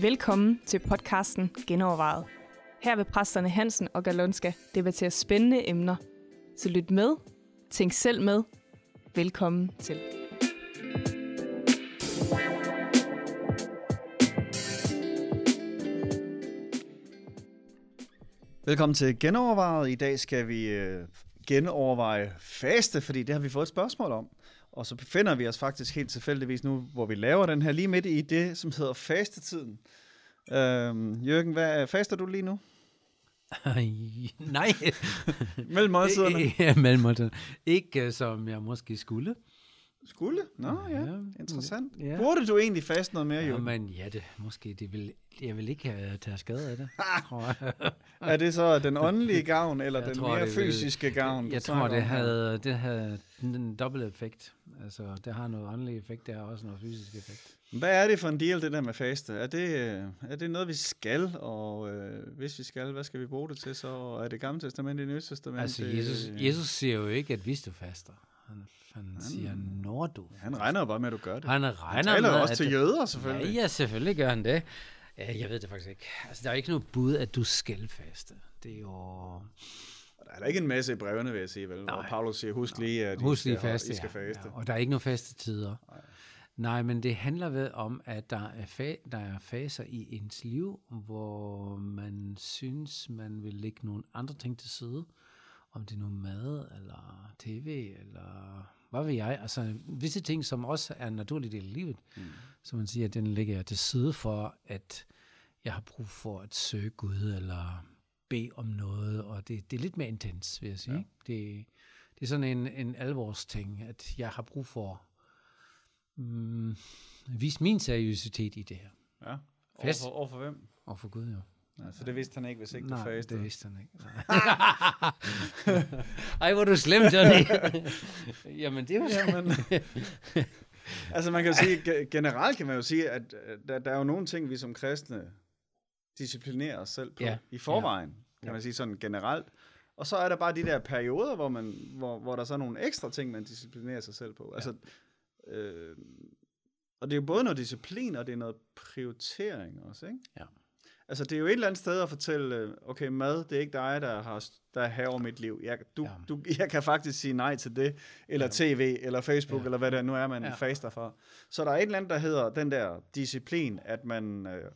Velkommen til podcasten Genovervejet. Her vil præsterne Hansen og Galonska debattere spændende emner. Så lyt med, tænk selv med. Velkommen til. Velkommen til Genovervejet. I dag skal vi øh, genoverveje faste, fordi det har vi fået et spørgsmål om. Og så befinder vi os faktisk helt tilfældigvis nu, hvor vi laver den her lige midt i det, som hedder fastetiden. Øhm, Jørgen, hvad faster du lige nu? Nej. mellem måltiderne? Ja, mellem måltiderne. Ikke uh, som jeg måske skulle. Skulle? Nå ja, ja interessant. Ja. Burde du egentlig faste noget mere, Ja, Jørgen? men ja, det, måske det vil, jeg vil ikke have taget skade af det. tror jeg. Er det så den åndelige gavn, eller Jeg den tror, mere det vil- fysiske gavn? du Jeg tror, det havde, det havde en, dobbelt effekt. Altså, det har noget åndelig effekt, det har også noget fysisk effekt. Hvad er det for en deal, det der med faste? Er det, øh, er det noget, vi skal? Og øh, hvis vi skal, hvad skal vi bruge det til så? Er det gamle testament, det nye testament? Altså, Jesus, Jesus siger jo ikke, at hvis du faster. Han, han siger, når du Han regner bare med, at du gør det. Han Han regner taler med, også at til jøder, selvfølgelig. Ja, ja, selvfølgelig gør han det. Ja, jeg ved det faktisk ikke. Altså, der er ikke noget bud, at du skal faste. Det er jo... Der er da ikke en masse i brevene, vil jeg sige, vel? Hvor Nej. Paulus siger, husk lige, at Husk I lige skal, faste, I skal ja. faste. Ja, og der er ikke nogen faste tider. Nej. Nej, men det handler ved om, at der er, fa- der er faser i ens liv, hvor man synes, man vil lægge nogle andre ting til side. Om det er noget mad, eller tv, eller hvad ved jeg. Altså visse ting, som også er en naturlig del af livet. Mm. Så man siger, at den lægger jeg til side for, at jeg har brug for at søge Gud, eller bede om noget. Og det, det er lidt mere intens, vil jeg sige. Ja. Det, det er sådan en, en alvorsting, at jeg har brug for mm, vise min seriøsitet i det her. Ja. Overfor, overfor hvem? Og for Gud jo. Ja, så det vidste han ikke, hvis ikke du Nej, det vidste han ikke. Ej, hvor du slem, Johnny. Jamen, det er jo Jamen, altså man kan jo sige, ge- generelt kan man jo sige, at øh, der, der er jo nogle ting, vi som kristne disciplinerer os selv på Ja. i forvejen, kan man sige sådan generelt. Og så er der bare de der perioder, hvor, man, hvor, hvor der så er nogle ekstra ting, man disciplinerer sig selv på. Altså, øh, og det er jo både noget disciplin, og det er noget prioritering også, ikke? Ja. Altså, det er jo et eller andet sted at fortælle, øh, okay, mad, det er ikke dig, der har der er over mit liv. Jeg, du, Ja. du, jeg kan faktisk sige nej til det, eller tv, eller Facebook, Ja. eller hvad det nu er, man Ja. faster for. Så der er et eller andet, der hedder den der disciplin, at man øh,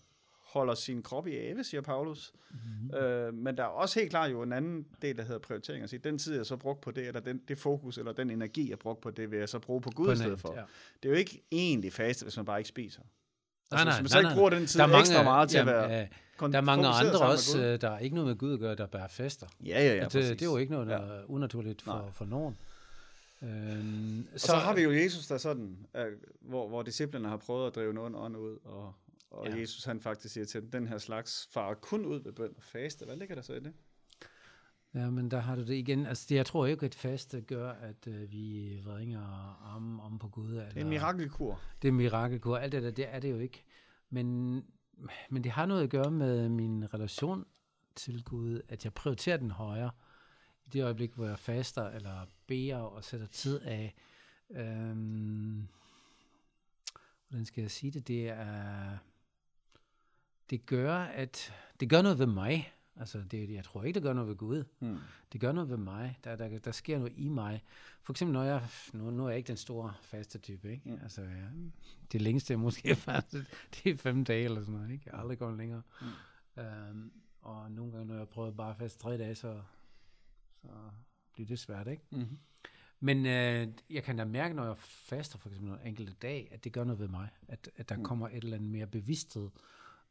holder sin krop i ave, siger Paulus. Mhm. Mm-hmm. Øh, men der er også helt klart jo en anden del, der hedder prioritering. Altså, den tid, jeg så brugt på det, eller den, det fokus, eller den energi, jeg brugt på det, vil jeg så bruge på Gud i stedet for. ja. Det er jo ikke egentlig faste, hvis man bare ikke spiser. Nej, nej, hvis man nej, ikke bruger den tid Der er mange- ekstra meget til jamen, at være øh, Der er mange andre også, øh, der er ikke noget med Gud at gøre, der bærer fester. Ja, ja, ja, det, det er jo ikke noget, der er unaturligt for, Nej. for nogen. Øhm, Og så, så har vi jo Jesus, der sådan, øh, hvor, hvor disciplerne har prøvet at drive en ond ånd ud, og, og Ja. Jesus han faktisk siger til dem, den her slags farer kun ud ved bøn og faste. Hvad ligger der så i det? Ja, men der har du det igen. Altså, det, jeg tror ikke, at faste gør, at øh, vi vringer armen om på Gud. Eller, Det er en mirakelkur. Det er en mirakelkur. Alt det der, det er det jo ikke. Men, men det har noget at gøre med min relation til Gud, at jeg prioriterer den højere. I det øjeblik, hvor jeg faster eller beder og sætter tid af. Øhm, hvordan skal jeg sige det? Det er... Det gør, at... Det gør noget ved mig. Altså, det, jeg tror ikke, det gør noget ved Gud. Hmm. Det gør noget ved mig. Der, der, der sker noget i mig. For eksempel, når jeg, nu, nu er jeg ikke den store faste type, ikke? Mm. Altså, ja, det længste jeg måske fastet, det er fem dage eller sådan noget, ikke? Jeg har aldrig gået længere. Mm. Øhm, og nogle gange, når jeg prøver bare at faste tre dage, så, så bliver det svært, ikke? Mm-hmm. Men øh, jeg kan da mærke, når jeg faster for eksempel en enkelte dag, at det gør noget ved mig. At, at der mm. kommer et eller andet mere bevidsthed,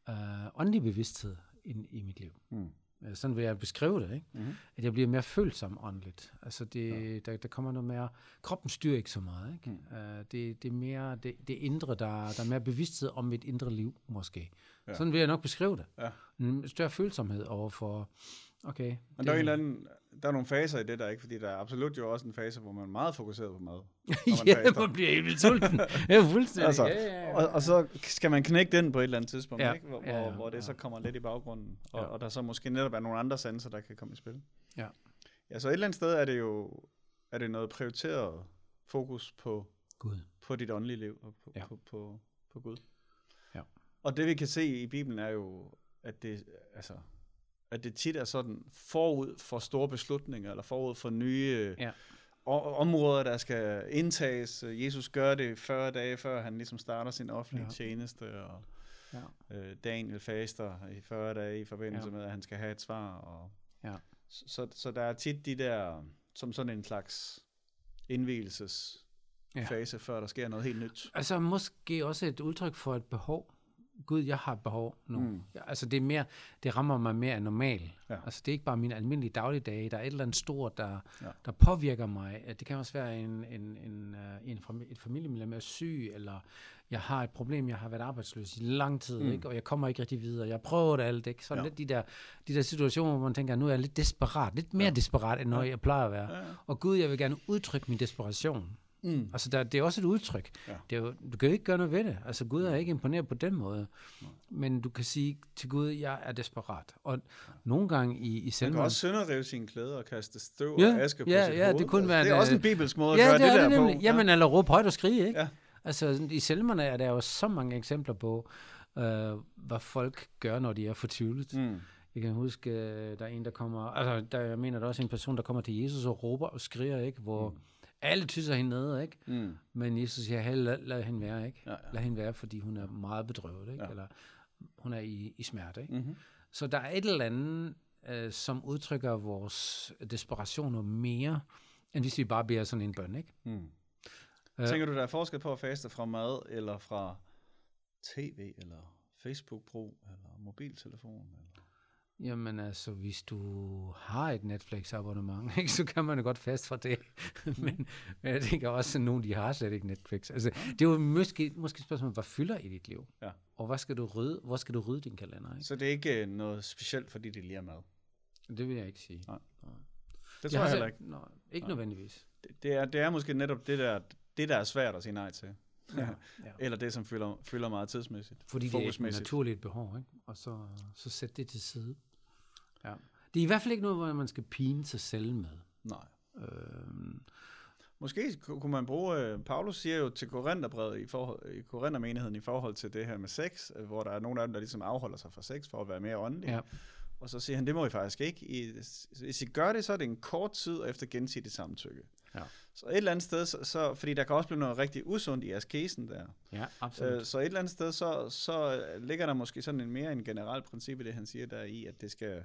øh, åndelig bevidsthed ind i mit liv. Mm. Øh, Sådan vil jeg beskrive det, ikke? Mm-hmm. At jeg bliver mere følsom åndeligt. Altså, det, ja. der, der kommer noget mere... Kroppen styrer ikke så meget, ikke? Mm. Uh, det, det er mere det, det indre, der, der er mere bevidsthed om mit indre liv, måske. Ja. Sådan vil jeg nok beskrive det. Ja. En større følsomhed overfor... Okay. Men der er, en eller anden, der er nogle faser i det der, ikke? Fordi der er absolut jo også en fase, hvor man er meget fokuseret på mad. ja, faster. man bliver helt vildt sulten. ja, fuldstændig. Altså, ja, ja, ja. Og, og så skal man knække den på et eller andet tidspunkt, Ja. ikke? Hvor, Ja, ja, hvor, hvor det ja. så kommer lidt i baggrunden, og, Ja. og der så måske netop er nogle andre sanser, der kan komme i spil. Ja. Ja, så et eller andet sted er det jo er det noget prioriteret fokus på, Gud. på dit åndelige liv og på, ja. på, på, på Gud. Ja. Og det vi kan se i Bibelen er jo, at det, altså, at det tit er sådan forud for store beslutninger, eller forud for nye Ja. områder, der skal indtages. Jesus gør det 40 dage, før han ligesom starter sin offentlige Ja. tjeneste, og Ja. øh, Daniel faster i 40 dage i forbindelse Ja. med, at han skal have et svar. Og, Ja. så, så, så der er tit de der, som sådan en slags indvielsesfase, ja. før der sker noget helt nyt. Altså måske også et udtryk for et behov. Gud, jeg har et behov nu. Mm. Ja, altså det er mere, det rammer mig mere end normalt. Ja. Altså det er ikke bare mine almindelige dagligdage. Der er et eller andet stort, der, Ja. der påvirker mig. Det kan også være en, en, en, øh, en et familiemedlem er syg, eller jeg har et problem, jeg har været arbejdsløs i lang tid, mm. Ikke? og jeg kommer ikke rigtig videre. Jeg har prøvet alt. Ikke? Sådan Ja. lidt de der, de der situationer, hvor man tænker, nu er jeg lidt desperat. Lidt mere ja. desperat, end når jeg plejer at være. Ja, ja. Og Gud, jeg vil gerne udtrykke min desperation. Mm. Altså, der, det er også et udtryk. Ja. Det er jo, du kan jo ikke gøre noget ved det. Altså, Gud er ikke imponeret på den måde. Men du kan sige til Gud, jeg er desperat. Og nogle gange i, i Han kan selvmord... også sønderrive sine klæder og kaste støv Ja, og aske på ja, sit ja, hoved. det kunne Altså, være det er en, også en øh, bibelsk måde at Ja, gøre det, det, er der det nemlig. på. Jamen, eller råbe højt og skrige, ikke? Ja. Altså, i selvmerne er der jo så mange eksempler på, øh, hvad folk gør, når de er fortvivlet. Mm. Mm. Jeg kan huske, øh, der er en, der kommer... Altså, der, jeg mener, der er også en person, der kommer til Jesus og råber og skriger, ikke? Hvor mm. Alle tysser hende ned, ikke? Mm. Men Jesus siger, hey, lad, lad hende være, ikke? Ja, ja. Lad hende være, fordi hun er meget bedrøvet, ikke? Ja. Eller hun er i, i smerte, ikke? Mm-hmm. Så der er et eller andet, øh, som udtrykker vores desperationer mere, end hvis vi bare beder sådan en bøn, ikke? Mm. Øh. Tænker du, der er forskel på at faste fra mad, eller fra tv, eller Facebook-brug, eller mobiltelefon? Eller? Jamen altså, hvis du har et Netflix-abonnement, ikke, så kan man jo godt fast fra det. men, men jeg tænker også, at nogen de har slet ikke Netflix. Altså, det er jo måske, måske et spørgsmål, hvad fylder i dit liv? Ja. Og hvad skal du rydde, hvor skal du rydde din kalender? Ikke? Så det er ikke øh, noget specielt, fordi det lige er mad? Det vil jeg ikke sige. Nej. Nej. Det tror jeg, har heller ikke. Nej, ikke Nej. nødvendigvis. Det, det, er, det er måske netop det der, det, der er svært at sige nej til. Ja. ja. Eller det, som fylder, fylder meget tidsmæssigt. Fordi det er et Fokusmæssigt. naturligt behov, ikke? Og så, så sæt det til side. Ja. Det er i hvert fald ikke noget, hvor man skal pine sig selv med. Nej. Øhm, Måske ku- kunne man bruge, øh, Paulus siger jo til Korintherbrevet i, forhold, i Korinthermenigheden i forhold til det her med sex, øh, hvor der er nogle af dem, der ligesom afholder sig fra sex for at være mere åndelige. ja. Og så siger han, det må I faktisk ikke. Hvis I gør det, så er det en kort tid efter gensidigt samtykke. Ja. Så et eller andet sted, så, så, fordi der kan også blive noget rigtig usundt i askesen der. ja, absolut. Øh, så et eller andet sted, så, så ligger der måske sådan en mere en generel princip i det, han siger der i, at det skal,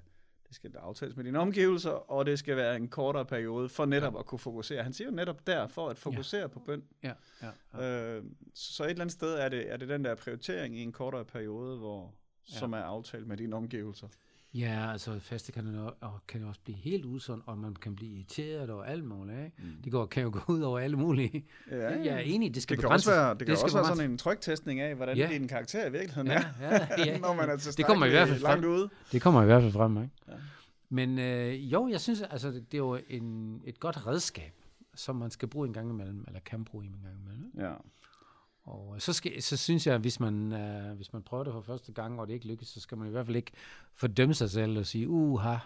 det skal aftales med dine omgivelser, og det skal være en kortere periode for netop ja. at kunne fokusere. Han siger jo netop der, for at fokusere ja. på bøn. ja, ja, ja. Øh, så et eller andet sted er det, er det den der prioritering i en kortere periode, hvor, Ja. som er aftalt med dine omgivelser. Ja, altså faste kan jo, og kan jo også blive helt usund, og man kan blive irriteret over alt muligt. Ikke? Mm. Det går, kan jo gå ud over alle mulige. Ja, Jeg er enig, det skal Det kan begrænses. også være, det kan skal også være sådan en tryktestning af, hvordan Ja. ja. din karakter i virkeligheden Ja, er, ja, ja, når man er det kommer i hvert fald langt frem. ude. Det kommer i hvert fald frem, ikke? Ja. Men øh, jo, jeg synes, altså, det, det er jo en, et godt redskab, som man skal bruge en gang imellem, eller kan bruge en gang imellem. ikke? Ja. Og så, skal, så synes jeg, at hvis man, øh, hvis man prøver det for første gang, og det ikke lykkes, så skal man i hvert fald ikke fordømme sig selv og sige, uha,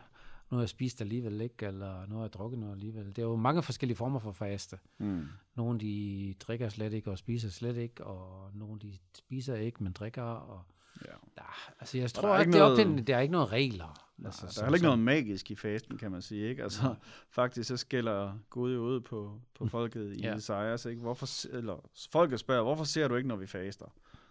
nu har jeg spist alligevel ikke, eller nu har jeg drukket noget alligevel. Det er jo mange forskellige former for faste. Mm. Nogle de drikker slet ikke og spiser slet ikke, og nogle de spiser ikke, men drikker. Og, Ja. ja, altså jeg der tror er ikke, ikke det er noget- til, der er ikke noget regler. Altså, altså, der er heller ikke noget magisk i fasten, kan man sige. Ikke? Altså, faktisk så skælder Gud jo ud på, på folket i Ja. Isaias. Ikke? Hvorfor, eller, folket spørger, hvorfor ser du ikke, når vi faster?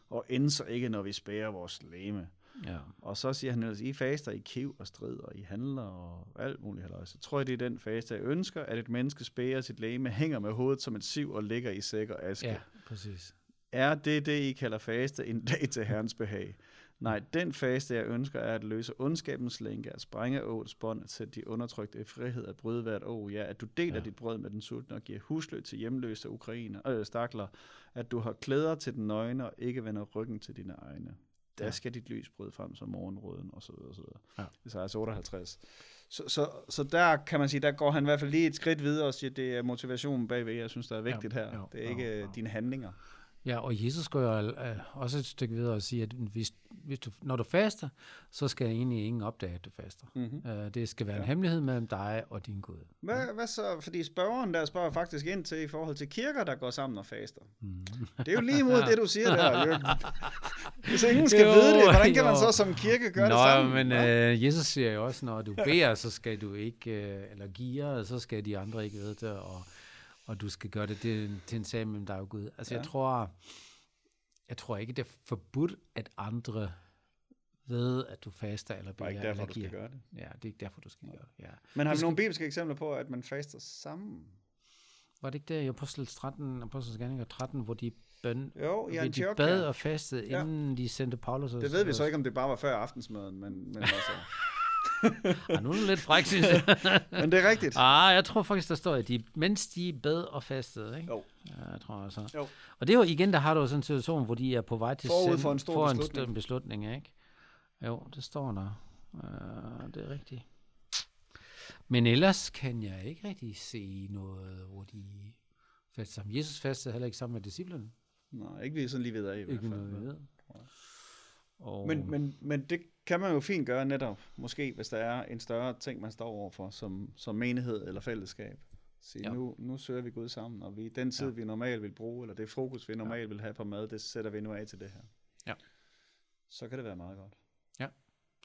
Og end så ikke, når vi spærer vores læme. Ja. Og så siger han ellers, I faster i kiv og strid, og I handler og alt muligt. Halløj. Så tror jeg, det er den faste, jeg ønsker, at et menneske spærer sit læme, hænger med hovedet som et siv og ligger i sæk og aske. ja, præcis. Er det det, I kalder faste, en dag til Herrens behag? Nej, den faste, jeg ønsker, er at løse ondskabens lænke, at sprænge åets bånd, at sætte de undertrykte i frihed, at bryde hvert å, ja, at du deler Ja. ja. dit brød med den sultne og giver husløb til hjemløse ukrainer, øh, stakler, at du har klæder til den nøgne og ikke vender ryggen til dine egne. Der Ja. skal dit lys bryde frem som morgenråden, og så videre, og så videre. Ja. Det er altså 58. Så, så, så der kan man sige, der går han i hvert fald lige et skridt videre og siger, det er motivationen bagved, jeg synes, der er vigtigt her. jo, det er jo, ikke jo. dine handlinger. Ja, og Jesus går jo øh, også et stykke videre og siger, at hvis, hvis du, når du faster, så skal egentlig ingen opdage, at du faster. Mm-hmm. Øh, det skal være ja. Ja. en hemmelighed mellem dig og din Gud. Hvad, hvad så? Fordi spørgeren der spørger faktisk ind til i forhold til kirker, der går sammen og faster. Mm. Det er jo lige imod det, du siger der, Jørgen. Hvis ingen skal Jo, vide det, hvordan kan man jo. så som kirke gøre Nå, det sammen? men hva'? øh, Jesus siger jo også, når du beder, så skal du ikke, øh, eller giver, så skal de andre ikke vide det, og, og du skal gøre det til, til en sag mellem dig og Gud. Altså, ja. Ja. jeg tror, jeg tror ikke, det er forbudt, at andre ved, at du faster eller beder Bare ikke derfor, eller du skal gøre det. Ja, det er ikke derfor, du skal gøre det. Ja. Men har Du vi skal- nogle bibelske eksempler på, at man faster sammen? Var det ikke der i Apostles 13, Apostles Gerninger 13, hvor de, bøn, Jo, i de bad og fastede, Ja. inden de sendte Paulus? og- Det ved vi så ikke, om det bare var før aftensmaden, men, men, altså. Ah, nu er det lidt fræk, synes jeg. men det er rigtigt. Ah, jeg tror faktisk, der står, at de, mens de bad og fastede, ikke? Jo. Ja, jeg tror også. Jo. Og det er jo igen, der har du sådan en situation, hvor de er på vej til Forud send- for en stor for en beslutning. st- beslutning, ikke? Jo, det står der. Uh, det er rigtigt. Men ellers kan jeg ikke rigtig se noget, hvor de faster sammen. Jesus fastede heller ikke sammen med disciplene. Nej, ikke vi sådan lige ved af i hvert Ikke fald. noget, vi ved. Og, Men, men, men det kan man jo fint gøre netop, måske hvis der er en større ting, man står overfor som, som menighed eller fællesskab. Sige, Ja. ja. nu, nu søger vi Gud sammen, og vi, den tid, Ja. ja. vi normalt vil bruge, eller det fokus, vi normalt vil have på mad, det sætter vi nu af til det her. Ja. Så kan det være meget godt.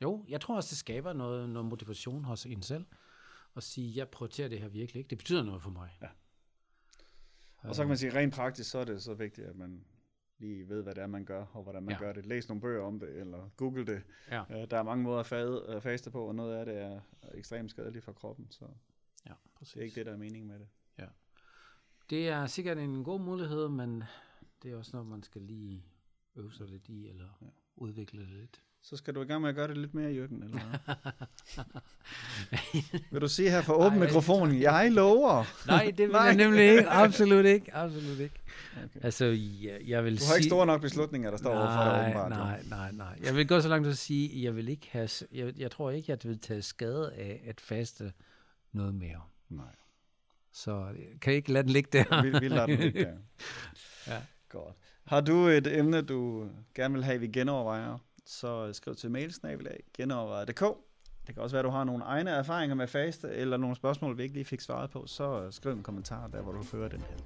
Jo, jeg tror også, det skaber noget, noget motivation hos en selv. At sige, jeg prioriterer det her virkelig ikke. Det betyder noget for mig. Ja. Og så kan man sige, rent praktisk, så er det så vigtigt, at man lige ved, hvad det er, man gør, og hvordan man Ja. ja. gør det. Læs nogle bøger om det, eller google det. Ja. Øh, Der er mange måder at fade, øh, faste på, og noget af det er ekstremt skadeligt for kroppen, så Ja, præcis. det er ikke det, der er meningen med det. Det er sikkert en god mulighed, men det er også noget, man skal lige øve sig lidt i, eller ja. Ja. udvikle det lidt. Så skal du i gang med at gøre det lidt mere, Jørgen, eller? Vil du sige her for åben mikrofonen, jeg lover. Nej, det vil Nej. jeg nemlig ikke. Absolut ikke. Absolut ikke. Okay. Altså, jeg, jeg vil Du har ikke sige... store nok beslutninger, der står overfor dig nej, åbenbart. nej, nej, nej. Jeg vil gå så langt til at sige, at jeg vil ikke have... Jeg, jeg tror ikke, at jeg vil tage skade af at faste noget mere. Nej, Så øh, kan I ikke lade den ligge der? vi, vi lader den ligge der. Ja. Godt. Har du et emne, du gerne vil have, vi genovervejer, så skriv til mailsnabelag genovervejer.dk. Det kan også være, at du har nogle egne erfaringer med faste, eller nogle spørgsmål, vi ikke lige fik svaret på, så skriv en kommentar der, hvor du hører den her.